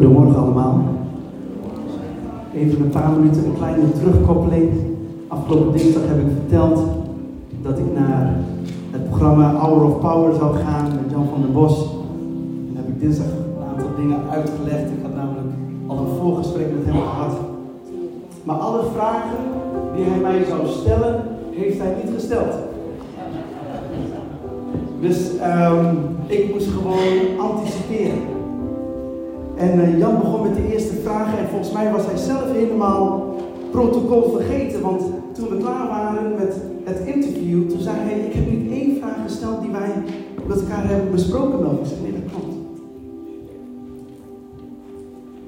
Goedemorgen allemaal. Even een paar minuten een kleine terugkoppeling. Afgelopen dinsdag heb ik verteld dat ik naar het programma Hour of Power zou gaan met Jan van der Bos. En heb ik dinsdag een aantal dingen uitgelegd. Ik had namelijk al een voorgesprek met hem gehad. Maar alle vragen die hij mij zou stellen, heeft hij niet gesteld. Dus um, ik moest gewoon anticiperen. En uh, Jan begon met de eerste vragen en volgens mij was hij zelf helemaal protocol vergeten. Want toen we klaar waren met het interview, toen zei hij, ik heb niet één vraag gesteld die wij met elkaar hebben besproken. Melvin. Ik zei, nee dat.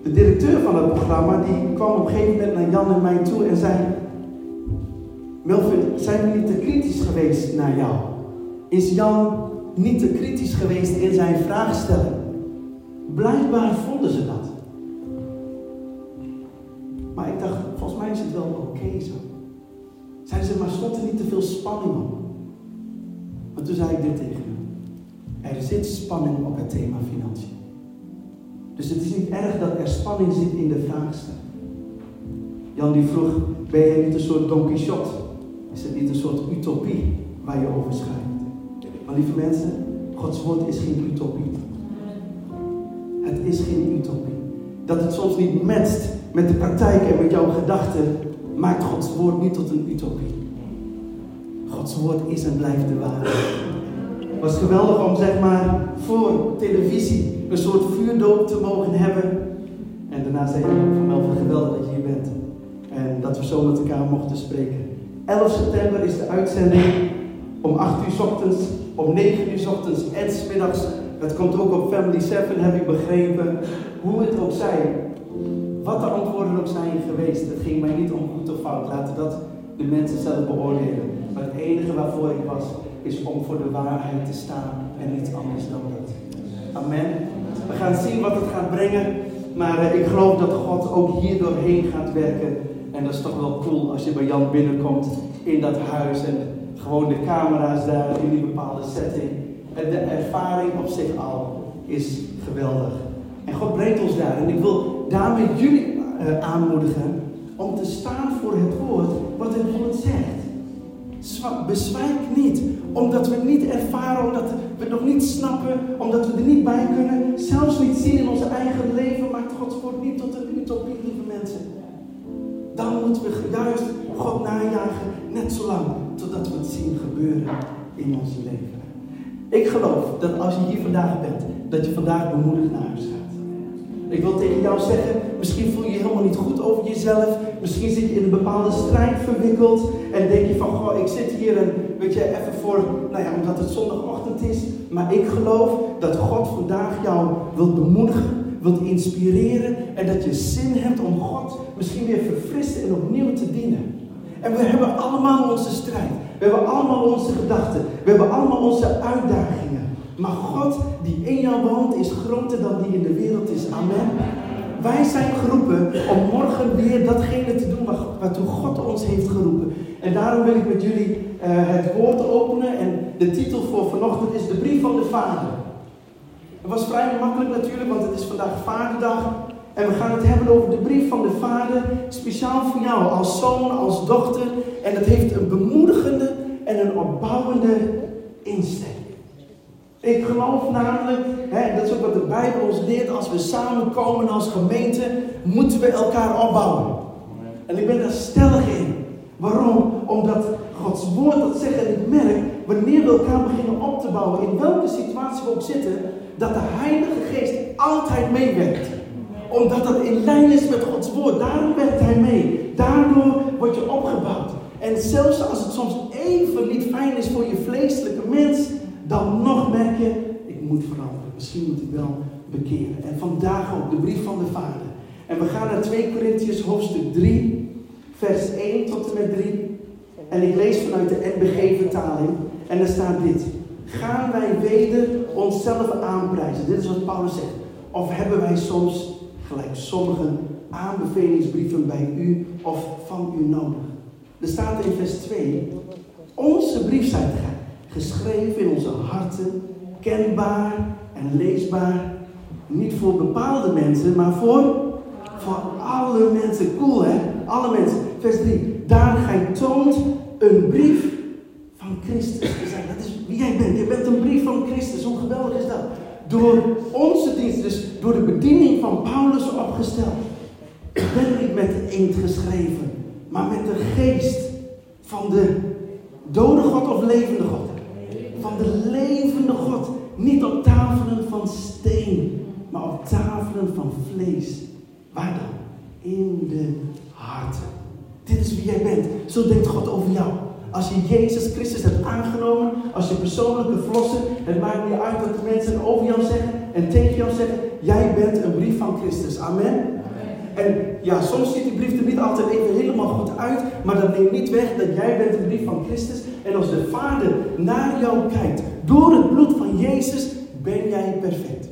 De directeur van het programma die kwam op een gegeven moment naar Jan en mij toe en zei, Melvin, zijn we niet te kritisch geweest naar jou? Is Jan niet te kritisch geweest in zijn vraagstelling? Blijkbaar vonden ze dat. Maar ik dacht, volgens mij is het wel oké zo. Zijn ze maar stond niet te veel spanning op. Maar toen zei ik dit tegen hem. Er zit spanning op het thema financiën. Dus het is niet erg dat er spanning zit in de vraagstelling. Jan die vroeg, ben je niet een soort Don Quixote? Is het niet een soort utopie waar je over schrijft? Maar lieve mensen, Gods woord is geen utopie. Het is geen utopie. Dat het soms niet matcht met de praktijk en met jouw gedachten, maakt Gods woord niet tot een utopie. Gods woord is en blijft de waarheid. Het was geweldig om zeg maar voor televisie een soort vuurdoop te mogen hebben. En daarna zei ik van Melvin, geweldig dat je hier bent. En dat we zo met elkaar mochten spreken. 11 september is de uitzending om 8 uur s ochtends, om 9 uur s ochtends en s middags het komt ook op Family 7, heb ik begrepen. Hoe het ook zij. Wat de antwoorden ook zijn geweest. Het ging mij niet om goed of fout. Laten dat de mensen zelf beoordelen. Maar het enige waarvoor ik was, is om voor de waarheid te staan. En niets anders dan dat. Amen. We gaan zien wat het gaat brengen. Maar eh, ik geloof dat God ook hier doorheen gaat werken. En dat is toch wel cool als je bij Jan binnenkomt in dat huis. En gewoon de camera's daar in die bepaalde setting. De ervaring op zich al is geweldig. En God brengt ons daar. En ik wil daarmee jullie uh, aanmoedigen om te staan voor het woord wat het woord zegt. Bezwijk niet, omdat we niet ervaren, omdat we het nog niet snappen, omdat we er niet bij kunnen, zelfs niet zien in onze eigen leven, maakt Gods woord niet tot een utopie, lieve mensen. Dan moeten we juist God najagen, net zo lang, totdat we het zien gebeuren in ons leven. Ik geloof dat als je hier vandaag bent, dat je vandaag bemoedigd naar huis gaat. Ik wil tegen jou zeggen, misschien voel je je helemaal niet goed over jezelf. Misschien zit je in een bepaalde strijd verwikkeld. En denk je van, goh, ik zit hier en weet je, even voor, nou ja, omdat het zondagochtend is. Maar ik geloof dat God vandaag jou wilt bemoedigen, wilt inspireren. En dat je zin hebt om God misschien weer verfrissen en opnieuw te dienen. En we hebben allemaal onze strijd. We hebben allemaal onze gedachten. We hebben allemaal onze uitdagingen. Maar God die in jou woont is groter dan die in de wereld is. Amen. Wij zijn geroepen om morgen weer datgene te doen waartoe God ons heeft geroepen. En daarom wil ik met jullie uh, het woord openen. En de titel voor vanochtend is de brief van de Vader. Het was vrij makkelijk natuurlijk, want het is vandaag Vaderdag. En we gaan het hebben over de brief van de Vader, speciaal voor jou als zoon, als dochter. En dat heeft een bemoedigende en een opbouwende insteek. Ik geloof namelijk, hè, dat is ook wat de Bijbel ons leert, als we samenkomen als gemeente, moeten we elkaar opbouwen. En ik ben daar stellig in. Waarom? Omdat Gods woord dat zegt en ik merk, wanneer we elkaar beginnen op te bouwen, in welke situatie we ook zitten, dat de Heilige Geest altijd meewerkt omdat dat in lijn is met Gods woord. Daarom werkt hij mee. Daardoor word je opgebouwd. En zelfs als het soms even niet fijn is voor je vleeselijke mens, dan nog merk je, ik moet veranderen. Misschien moet ik wel bekeren. En vandaag ook de brief van de Vader. En we gaan naar 2 Korintiërs hoofdstuk 3, vers 1 tot en met 3. En ik lees vanuit de NBG-vertaling. En er staat dit. Gaan wij weder onszelf aanprijzen? Dit is wat Paulus zegt. Of hebben wij soms gelijk sommige aanbevelingsbrieven bij u of van u nodig. Er staat in vers 2, onze brief zijn geschreven in onze harten, kenbaar en leesbaar, Niet voor bepaalde mensen, maar voor, voor alle mensen. Cool hè? Alle mensen. Vers 3. Daar gij toont een brief van Christus te zijn. Dat is wie jij bent. Je bent een brief van Christus. Hoe geweldig is dat? Door onze dienst, dus door de bediening van Paulus opgesteld. Ben niet met de inkt geschreven, maar met de geest van de dode God of levende God. Van de levende God. Niet op tafelen van steen, maar op tafelen van vlees. Waar dan? In de harten. Dit is wie jij bent. Zo denkt God over jou. Als je Jezus Christus hebt aangenomen, als je persoonlijke vlossen, het maakt niet uit wat de mensen over jou zeggen en tegen jou zeggen, jij bent een brief van Christus. Amen. En ja, soms ziet die brief er niet altijd even helemaal goed uit, maar dat neemt niet weg dat jij bent een brief van Christus. En als de Vader naar jou kijkt, door het bloed van Jezus, ben jij perfect.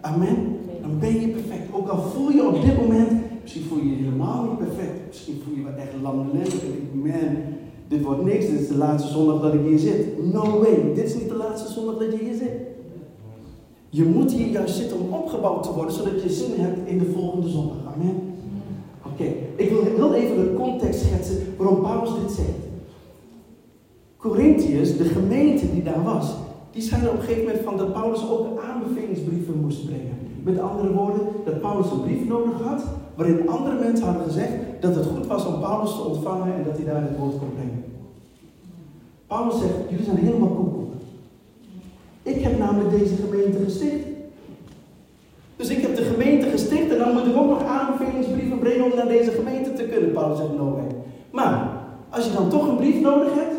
Amen. Dan ben je perfect. Ook al voel je op dit moment, misschien voel je je helemaal niet perfect. Misschien voel je je echt lamlendig en man, dit wordt niks. Dit is de laatste zondag dat ik hier zit. No way. Dit is niet de laatste zondag dat je hier zit. Je moet hier juist zitten om opgebouwd te worden, zodat je zin hebt in de volgende zondag. Amen. Oké, ik wil heel even de context schetsen waarom Paulus dit zegt. Corinthiërs, de gemeente die daar was, die zeiden op een gegeven moment van dat Paulus ook aanbevelingsbrieven moest brengen. Met andere woorden, dat Paulus een brief nodig had, waarin andere mensen hadden gezegd dat het goed was om Paulus te ontvangen en dat hij daar het woord kon brengen. Paulus zegt, jullie zijn helemaal koekoek. Ik heb namelijk deze gemeente gesticht. Dus ik heb de gemeente gesticht en dan moet ik ook nog aanbevelingsbrieven brengen om naar deze gemeente te kunnen. Paulus zegt, no way. Maar, als je dan toch een brief nodig hebt,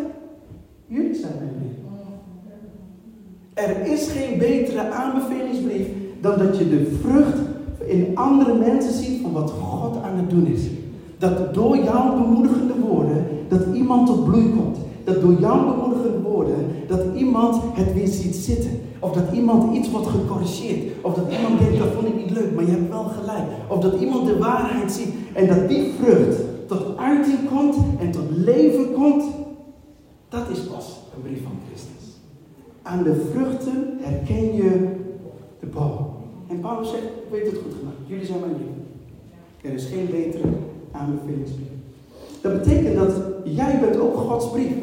jullie zijn mijn brief. Er is geen betere aanbevelingsbrief dan dat je de vrucht in andere mensen ziet van wat God aan het doen is. Dat door jouw bemoedigende woorden, dat iemand tot bloei komt. Dat door jouw bemoedigende woorden, dat iemand het weer ziet zitten. Of dat iemand iets wordt gecorrigeerd. Of dat iemand denkt, dat vond ik niet leuk, maar je hebt wel gelijk. Of dat iemand de waarheid ziet. En dat die vrucht tot uiting komt en tot leven komt. Dat is pas een brief van Christus. Aan de vruchten herken je de boom. En Paulus zegt, weet het goed gemaakt. Jullie zijn mijn lief. Er is geen betere aanbevelingsbrief. Dat betekent dat jij bent ook Gods brief.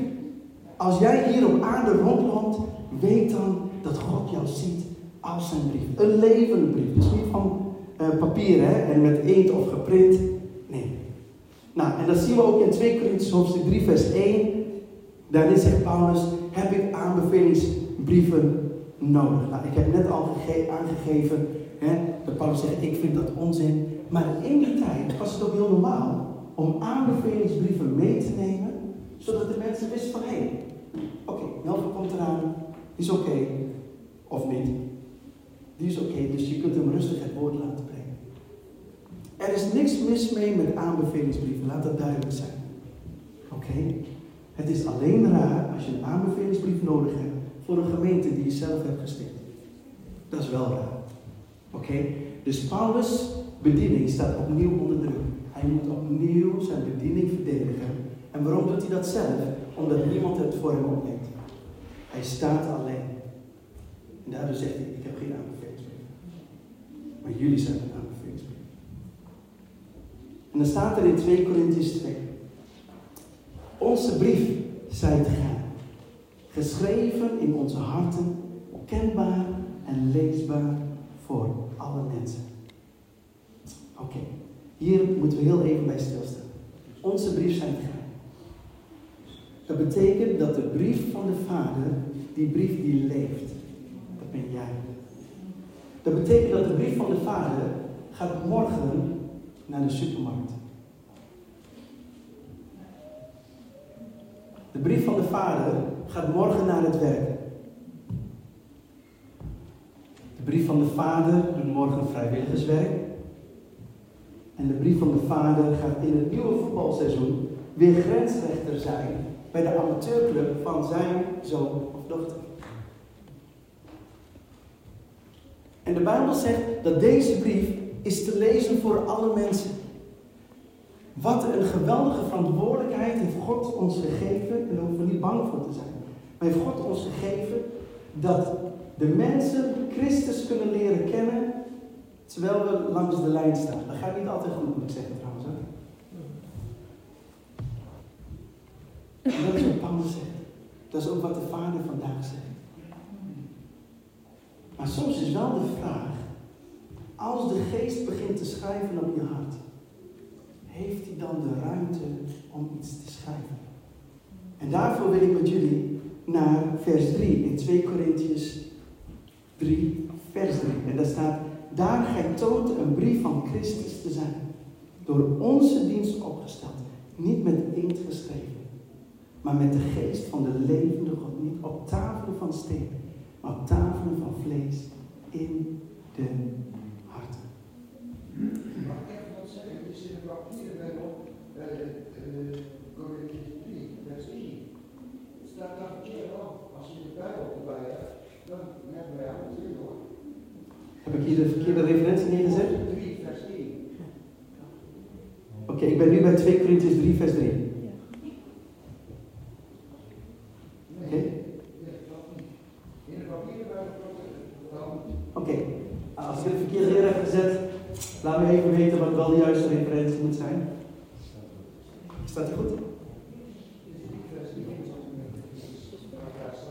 Als jij hier op aarde rondloopt, weet dan dat God jou ziet als zijn brief. Een levende brief. Dus niet van uh, papier hè, en met inkt of geprint. Nee. Nou, en dat zien we ook in 2 Corinthians hoofdstuk 3 vers 1. Daarin zegt Paulus, heb ik aanbevelingsbrieven nodig. Nou, ik heb net al aangegeven hè, dat Paulus zegt, ik vind dat onzin. Maar in die tijd was het ook heel normaal om aanbevelingsbrieven mee te nemen, zodat de mensen wisten van, hé, hey, oké, okay, komt eraan, is oké, of niet. Die is oké, dus je kunt hem rustig het woord laten brengen. Er is niks mis mee met aanbevelingsbrieven, laat dat duidelijk zijn. Oké? Het is alleen raar als je een aanbevelingsbrief nodig hebt voor een gemeente die je zelf hebt gesticht. Dat is wel raar. Oké? Dus Paulus' bediening staat opnieuw onder druk. Hij moet opnieuw zijn bediening verdedigen. En waarom doet hij dat zelf? Omdat niemand het voor hem opneemt. Hij staat alleen. En daardoor zegt hij, ik heb geen aanbevelingsbrief. Maar jullie zijn een aanbevelingsbrief. En dan staat er in 2 Corinthians 2. Onze brief, zijt gij, geschreven in onze harten, kenbaar en leesbaar voor alle mensen. Oké, hier moeten we heel even bij stilstaan. Onze brief zijn gij. Dat betekent dat de brief van de Vader, die brief die leeft, dat ben jij. Dat betekent dat de brief van de Vader gaat morgen naar de supermarkt. De brief van de Vader gaat morgen naar het werk. De brief van de Vader doet morgen vrijwilligerswerk. En de brief van de Vader gaat in het nieuwe voetbalseizoen weer grensrechter zijn bij de amateurclub van zijn zoon of dochter. En de Bijbel zegt dat deze brief is te lezen voor alle mensen. Wat een geweldige verantwoordelijkheid heeft God ons gegeven, en daar hoeven we niet bang voor te zijn. Maar heeft God ons gegeven dat de mensen Christus kunnen leren kennen terwijl we langs de lijn staan. Dat gaat niet altijd goed, moet zeggen trouwens. Hè? Dat is wat Paulus zegt. Dat is ook wat de Vader vandaag zegt. Maar soms is wel de vraag, als de geest begint te schrijven op je hart, heeft hij dan de ruimte om iets te schrijven? En daarvoor wil ik met jullie naar vers 3 in 2 Korintiërs 3, vers 3. En daar staat, daar gij toont een brief van Christus te zijn, door onze dienst opgesteld, niet met inkt geschreven, maar met de geest van de levende God, niet op tafelen van steen, maar op tafelen van vlees in de harten. Mag ik wat zeggen? Het is in de papieren bij op Corinthians 3, vers 1. Het staat daar verkeerd op. Als je de Bijbel erbij hebt, dan hebben wij aan het hoor. Heb ik hier de verkeerde referentie neergezet? 3, vers 1. Oké, ik ben nu bij 2 Corinthians 3, vers 3. Oké? Oké, als ik het verkeerd neer heb gezet, laat me even weten wat wel de juiste referentie moet zijn. Staat er goed?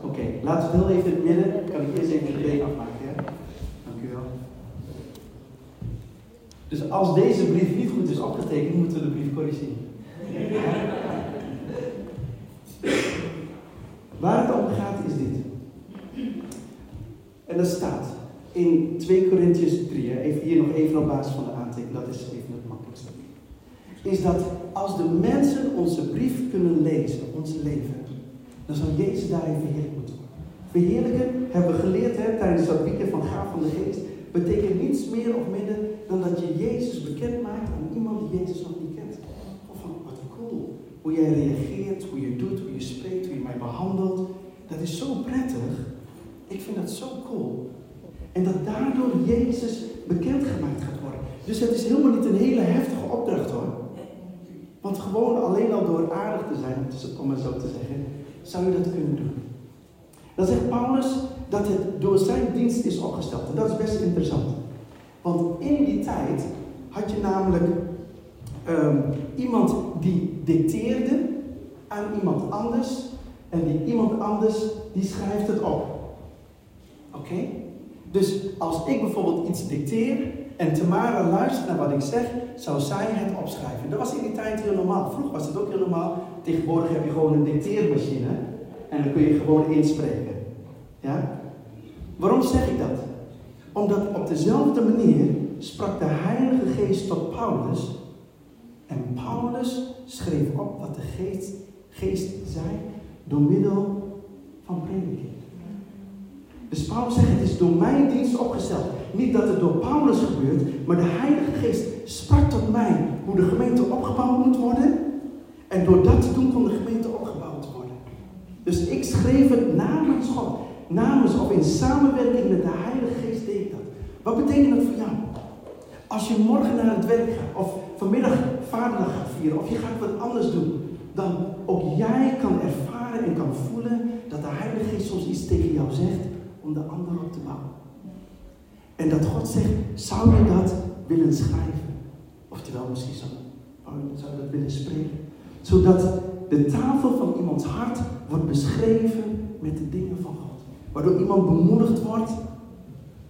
Oké, laten we heel even in het midden. Kan ik eerst even de preek afmaken, hè? Dank u wel. Dus als deze brief niet goed is opgetekend, moeten we de brief corrigeren. Waar het om gaat is dit. En dat staat in 2 Corinthians 3, hè, even hier nog even op basis van de aantekening, dat is even het makkelijkste. Is dat als de mensen onze brief kunnen lezen, ons leven, dan zal Jezus daarin verheerlijk moeten worden. Verheerlijken, hebben we geleerd hè, tijdens dat weekend van Gaaf van de Geest, betekent niets meer of minder dan dat je Jezus bekend maakt aan iemand die Jezus nog niet kent. Of van, wat cool, hoe jij reageert, hoe je doet, hoe je spreekt, hoe je mij behandelt. Dat is zo prettig. Ik vind dat zo cool. En dat daardoor Jezus bekendgemaakt gaat worden. Dus het is helemaal niet een hele heftige opdracht hoor. Want gewoon alleen al door aardig te zijn, om het zo te zeggen, zou je dat kunnen doen. Dan zegt Paulus dat het door zijn dienst is opgesteld. En dat is best interessant. Want in die tijd had je namelijk ehm, iemand die dicteerde aan iemand anders. En die iemand anders, die schrijft het op. Oké? Dus als ik bijvoorbeeld iets dicteer en Tamara luistert naar wat ik zeg, zou zij het opschrijven. Dat was in die tijd heel normaal. Vroeger was het ook heel normaal. Tegenwoordig heb je gewoon een dicteermachine en dan kun je gewoon inspreken. Ja? Waarom zeg ik dat? Omdat op dezelfde manier sprak de Heilige Geest tot Paulus. En Paulus schreef op wat de Geest, geest zei door middel van prediking. Dus Paulus zegt, het is door mijn dienst opgesteld. Niet dat het door Paulus gebeurt, maar de Heilige Geest sprak tot mij hoe de gemeente opgebouwd moet worden. En door dat te doen kon de gemeente opgebouwd worden. Dus ik schreef het namens God. Namens of in samenwerking met de Heilige Geest deed ik dat. Wat betekent dat voor jou? Als je morgen naar het werk gaat, of vanmiddag vaderdag gaat vieren, of je gaat wat anders doen, dan ook jij kan ervaren en kan voelen dat de Heilige Geest soms iets tegen jou zegt om de ander op te bouwen. En dat God zegt, zou je dat willen schrijven? Oftewel, misschien zou, zou je dat willen spreken. Zodat de tafel van iemands hart wordt beschreven met de dingen van God. Waardoor iemand bemoedigd wordt.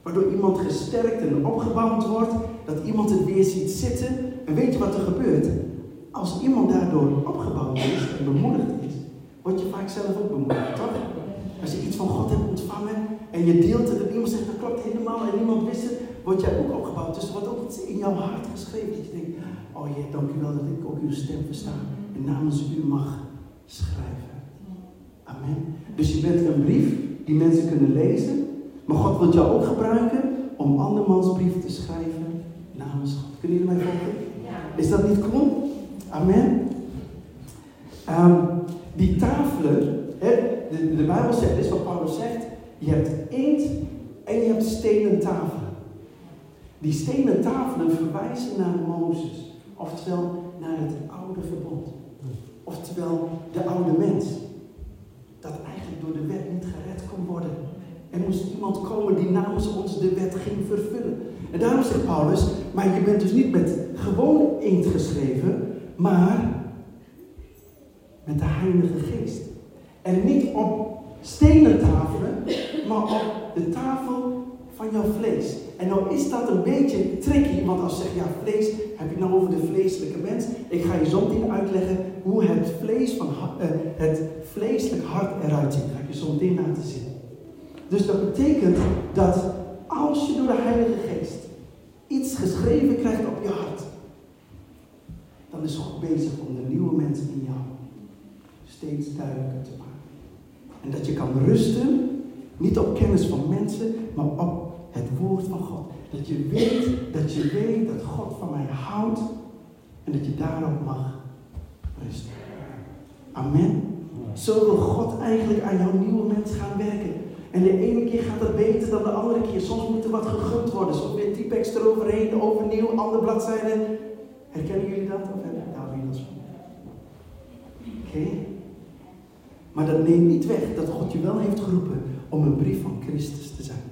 Waardoor iemand gesterkt en opgebouwd wordt. Dat iemand het weer ziet zitten. En weet je wat er gebeurt? Als iemand daardoor opgebouwd is en bemoedigd is, word je vaak zelf ook bemoedigd, toch? Als je iets van God hebt en je deelt het en iemand zegt dat klopt helemaal en niemand wist het, word jij ook opgebouwd. Dus er wordt ook iets in jouw hart geschreven. Dat je denkt, oh Heer, dank u wel dat ik ook uw stem versta en namens u mag schrijven. Amen. Dus je bent een brief die mensen kunnen lezen, maar God wil jou ook gebruiken om andermans brief te schrijven namens God. Kunnen jullie mij volgen? Is dat niet cool? Amen. Um, die tafelen, hè, de, de Bijbel zegt, dit is wat Paulus zegt, je hebt inkt en je hebt stenen tafelen. Die stenen tafelen verwijzen naar Mozes, oftewel naar het oude verbond. Oftewel de oude mens. Dat eigenlijk door de wet niet gered kon worden. Er moest iemand genomen die namens ons de wet ging vervullen. En daarom zegt Paulus, maar je bent dus niet met gewoon inkt geschreven, maar met de Heilige Geest. En niet op stenen tafelen, maar op de tafel van jouw vlees. En nou is dat een beetje tricky, want als je zegt, ja, vlees, heb je nou over de vleeselijke mens? Ik ga je zo meteen uitleggen hoe het, vlees van, uh, het vleeselijk hart eruit ziet. Ga ik je zo meteen laten zien. Dus dat betekent dat als je door de Heilige Geest iets geschreven krijgt op je hart, dan is God bezig om de nieuwe mensen in jou steeds duidelijker te maken. En dat je kan rusten, niet op kennis van mensen, maar op het woord van God. Dat je weet, dat je weet dat God van mij houdt en dat je daarop mag rusten. Amen. Zo wil God eigenlijk aan jouw nieuwe mens gaan werken. En de ene keer gaat het beter dan de andere keer. Soms moet er wat gegund worden. Soms weer typex eroverheen, overnieuw, andere bladzijden. Herkennen jullie dat? Of hebben weer dat van? Oké. Maar dat neemt niet weg dat God je wel heeft geroepen om een brief van Christus te zijn.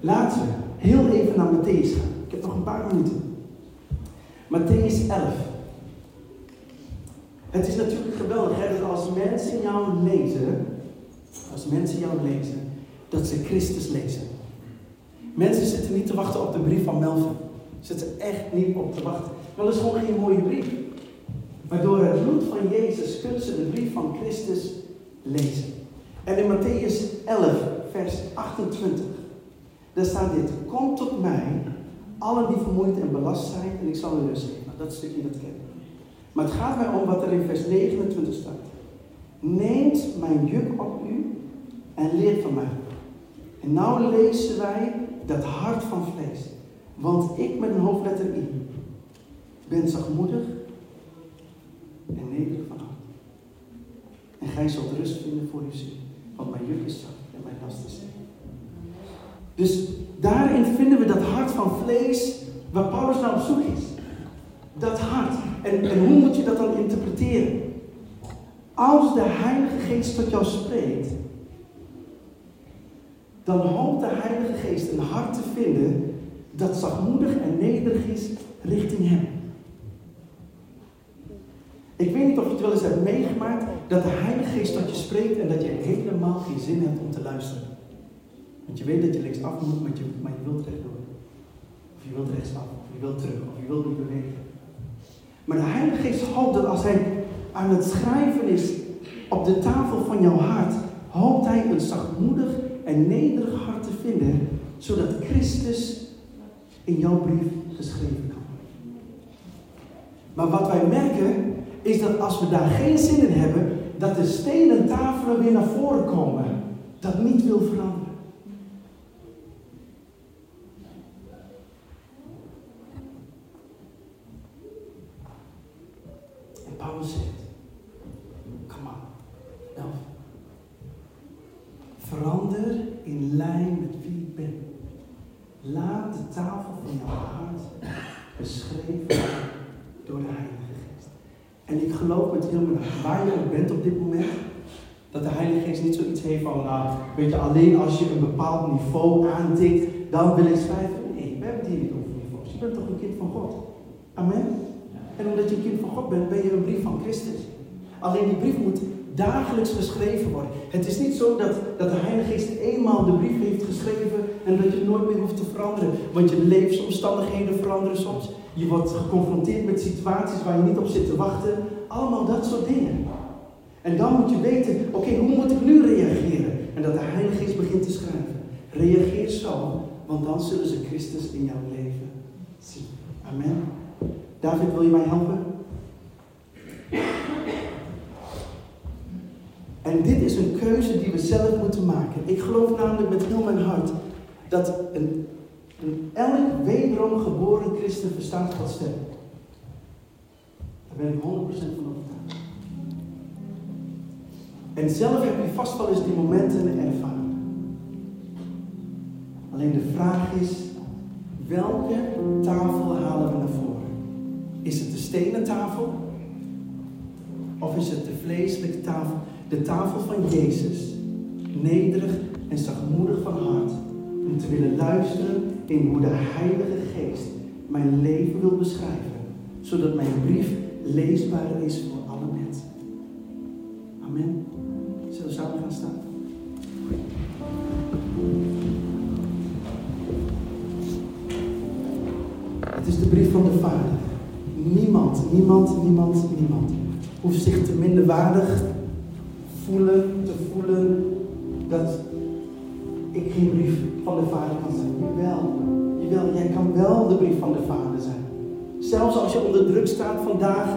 Laten we heel even naar Matthäus gaan. Ik heb nog een paar minuten. Matthäus 11. Het is natuurlijk geweldig dat als mensen jou lezen, als mensen jou lezen, dat ze Christus lezen. Mensen zitten niet te wachten op de brief van Melvin. Zitten echt niet op te wachten. Dat is gewoon geen mooie brief. Maar door het bloed van Jezus kunnen ze de brief van Christus lezen. En in Matthäus 11, vers 28, daar staat dit. Kom tot mij, allen die vermoeid en belast zijn, en ik zal u rust geven. Nou, dat stukje dat kennen Maar het gaat mij om wat er in vers 29 staat. Neemt mijn juk op u en leert van mij. En nou lezen wij dat hart van vlees. Want ik met een hoofdletter I ben zachtmoedig en nederig van hart. En gij zult rust vinden voor uw ziel. Want mijn juk is zacht en mijn last is Dus daarin vinden we dat hart van vlees waar Paulus naar op zoek is. Dat hart. En, en hoe moet je dat dan interpreteren? Als de Heilige Geest tot jou spreekt, dan hoopt de Heilige Geest een hart te vinden dat zachtmoedig en nederig is richting Hem. Ik weet niet of je het wel eens hebt meegemaakt dat de Heilige Geest tot je spreekt en dat je helemaal geen zin hebt om te luisteren. Want je weet dat je linksaf moet, maar je, maar je wilt rechtdoor. Of je wilt rechtsaf, of je wilt terug, of je wilt niet bewegen. Maar de Heilige Geest hoopt dat als Hij aan het schrijven is op de tafel van jouw hart, hoopt Hij een zachtmoedig en nederig hart te vinden, zodat Christus in jouw brief geschreven kan worden. Maar wat wij merken, is dat als we daar geen zin in hebben, dat de stenen tafelen weer naar voren komen. Dat niet wil veranderen. En Paulus zegt, kom aan, elf. Verander in lijn met wie ik ben. Laat de tafel van jouw hart beschreven door de Heilige en ik geloof met heel mijn hart, waar je ook bent op dit moment, dat de Heilige Geest niet zoiets heeft van, nou, weet je, alleen als je een bepaald niveau aantikt, dan wil ik schrijven. Nee, we hebben het hier niet over niveaus. Je bent toch een kind van God. Amen. En omdat je een kind van God bent, ben je een brief van Christus. Alleen die brief moet dagelijks geschreven worden. Het is niet zo dat, dat de Heilige Geest eenmaal de brief heeft geschreven en dat je nooit meer hoeft te veranderen. Want je levensomstandigheden veranderen soms. Je wordt geconfronteerd met situaties waar je niet op zit te wachten. Allemaal dat soort dingen. En dan moet je weten, oké, hoe moet ik nu reageren? En dat de Heilige Geest begint te schrijven. Reageer zo, want dan zullen ze Christus in jouw leven zien. Amen. David, wil je mij helpen? En dit is een keuze die we zelf moeten maken. Ik geloof namelijk met heel mijn hart dat een en elk wederom geboren christen verstaat Gods stem. Daar ben ik 100% van overtuigd. En zelf heb je vast wel eens die momenten ervaren. Alleen de vraag is, welke tafel halen we naar voren? Is het de stenen tafel? Of is het de vleeselijke tafel? De tafel van Jezus, nederig en zachtmoedig van hart om te willen luisteren in hoe de Heilige Geest mijn leven wil beschrijven, zodat mijn brief leesbaar is voor alle mensen. Amen. Zullen we samen gaan staan? Het is de brief van de Vader. Niemand, niemand, niemand, niemand hoeft zich te minderwaardig voelen, te voelen dat ik geen brief van de Vader kan zijn. Jawel, jawel, jij kan wel de brief van de Vader zijn. Zelfs als je onder druk staat vandaag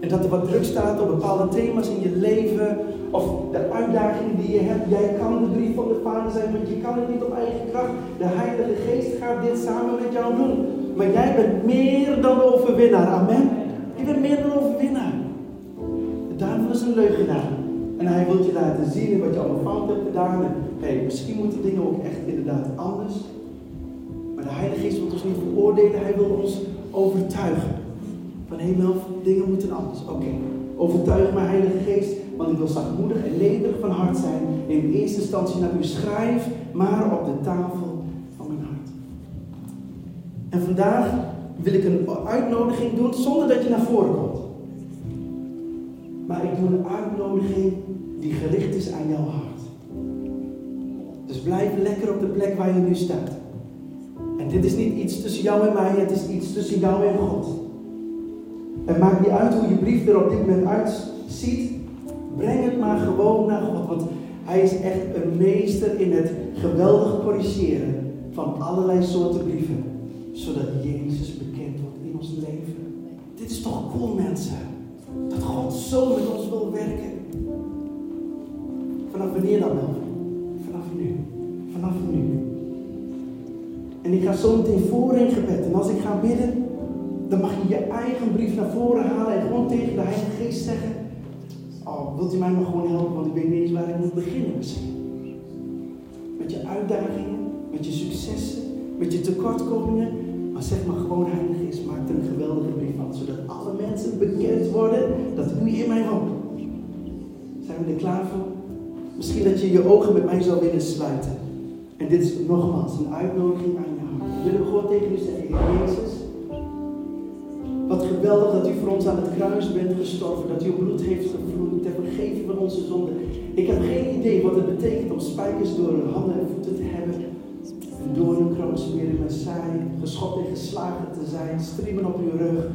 en dat er wat druk staat op bepaalde thema's in je leven of de uitdagingen die je hebt, jij kan de brief van de Vader zijn, want je kan het niet op eigen kracht. De Heilige Geest gaat dit samen met jou doen. Maar jij bent meer dan overwinnaar. Amen. Je bent meer dan overwinnaar. De duivel is een leugenaar. En hij wil je laten zien wat je allemaal fout hebt gedaan. En hey, misschien moeten dingen ook echt inderdaad anders. Maar de Heilige Geest wil ons niet veroordelen, hij wil ons overtuigen. Van hé, dingen moeten anders. Oké, overtuig mij, Heilige Geest, want ik wil zachtmoedig en nederig van hart zijn. In eerste instantie naar u schrijf, maar op de tafel van mijn hart. En vandaag wil ik een uitnodiging doen zonder dat je naar voren komt. Maar ik doe een uitnodiging die gericht is aan jouw hart. Dus blijf lekker op de plek waar je nu staat. En dit is niet iets tussen jou en mij, het is iets tussen jou en God. En maakt niet uit hoe je brief er op dit moment uitziet. Breng het maar gewoon naar God. Want hij is echt een meester in het geweldig corrigeren van allerlei soorten brieven. Zodat Jezus bekend wordt in ons leven. Dit is toch cool mensen. Dat God zo met ons wil werken. Vanaf wanneer dan wel? Vanaf nu. Vanaf nu. En ik ga zo meteen voor in gebed. En als ik ga bidden, dan mag je je eigen brief naar voren halen en gewoon tegen de Heilige Geest zeggen. Oh, wilt u mij maar gewoon helpen, want ik weet niet eens waar ik moet beginnen misschien. Met je uitdagingen, met je successen, met je tekortkomingen. Maar zeg maar gewoon, Heilige Geest, maak er een geweldige brief van. Zodat alle mensen bekend worden dat u in mij woont. Zijn we er klaar voor? Misschien dat je je ogen met mij zou willen sluiten. En dit is nogmaals een uitnodiging aan jou. Willen we gewoon tegen u zeggen, Jezus. Wat geweldig dat u voor ons aan het kruis bent gestorven. Dat uw bloed heeft gevloeid ter vergeving van onze zonden. Ik heb geen idee wat het betekent om spijkers door hun handen en voeten te hebben. Een doornkroons weer in mijn saai. Geschopt en geslagen te zijn. Striemen op uw rug.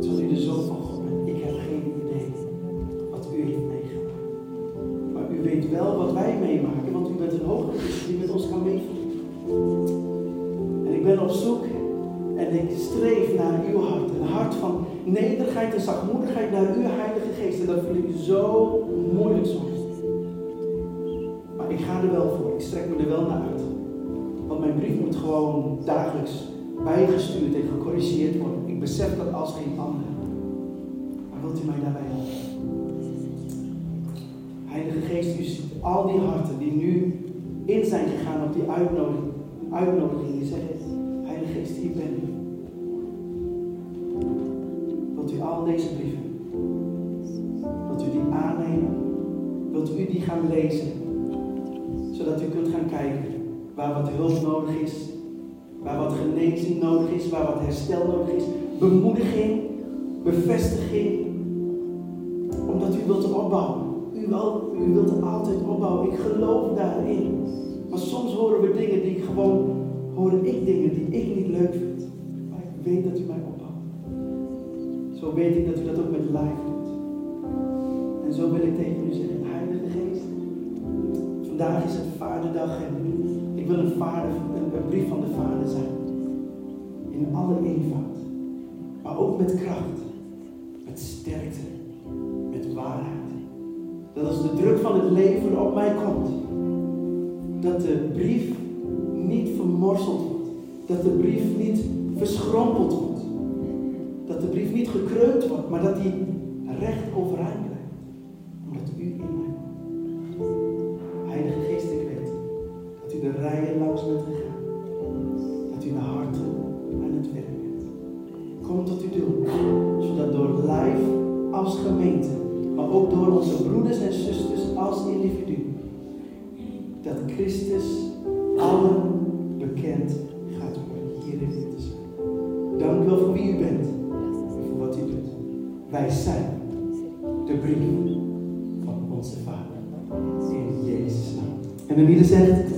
Terwijl u de zoon van God. Ik heb geen idee wat u heeft meegemaakt. Maar u weet wel wat wij meemaken. Want u bent een hoge die met ons kan meevoelen. En ik ben op zoek en ik streef naar uw hart. Een hart van nederigheid en zachtmoedigheid naar uw Heilige Geest. En dat vind ik zo moeilijk soms. Maar ik ga er wel voor. Ik strek me er wel naar uit. Mijn brief moet gewoon dagelijks bijgestuurd en gecorrigeerd worden. Ik besef dat als geen ander. Maar wilt u mij daarbij helpen? Heilige Geest, u ziet al die harten die nu in zijn gegaan op die uitnodiging. Uitnodiging. Je zegt, Heilige Geest, hier ben ik. Wilt u al deze brieven, wilt u die aannemen? Wilt u die gaan lezen? Zodat u kunt gaan kijken waar wat hulp nodig is, waar wat genezing nodig is, waar wat herstel nodig is, bemoediging, bevestiging, omdat u wilt opbouwen. U, u wilt altijd opbouwen. Ik geloof daarin. Maar soms horen we dingen die ik gewoon, hoor ik dingen die ik niet leuk vind. Maar ik weet dat u mij opbouwt. Zo weet ik dat u dat ook met life doet. En zo wil ik tegen u zeggen, Heilige Geest. Vandaag is het Vaderdag en ik wil een, vader, een, brief van de Vader zijn. In alle eenvoud. Maar ook met kracht. Met sterkte. Met waarheid. Dat als de druk van het leven op mij komt, dat de brief niet vermorseld wordt. Dat de brief niet verschrompeld wordt. Dat de brief niet gekreund wordt, maar dat die recht overeind blijft. Omdat u in Christus allen bekend gaat worden hier in dit zijn. Dank u wel voor wie u bent en voor wat u doet. Wij zijn de brief van onze Vader in Jezus naam. En de Bieden zegt.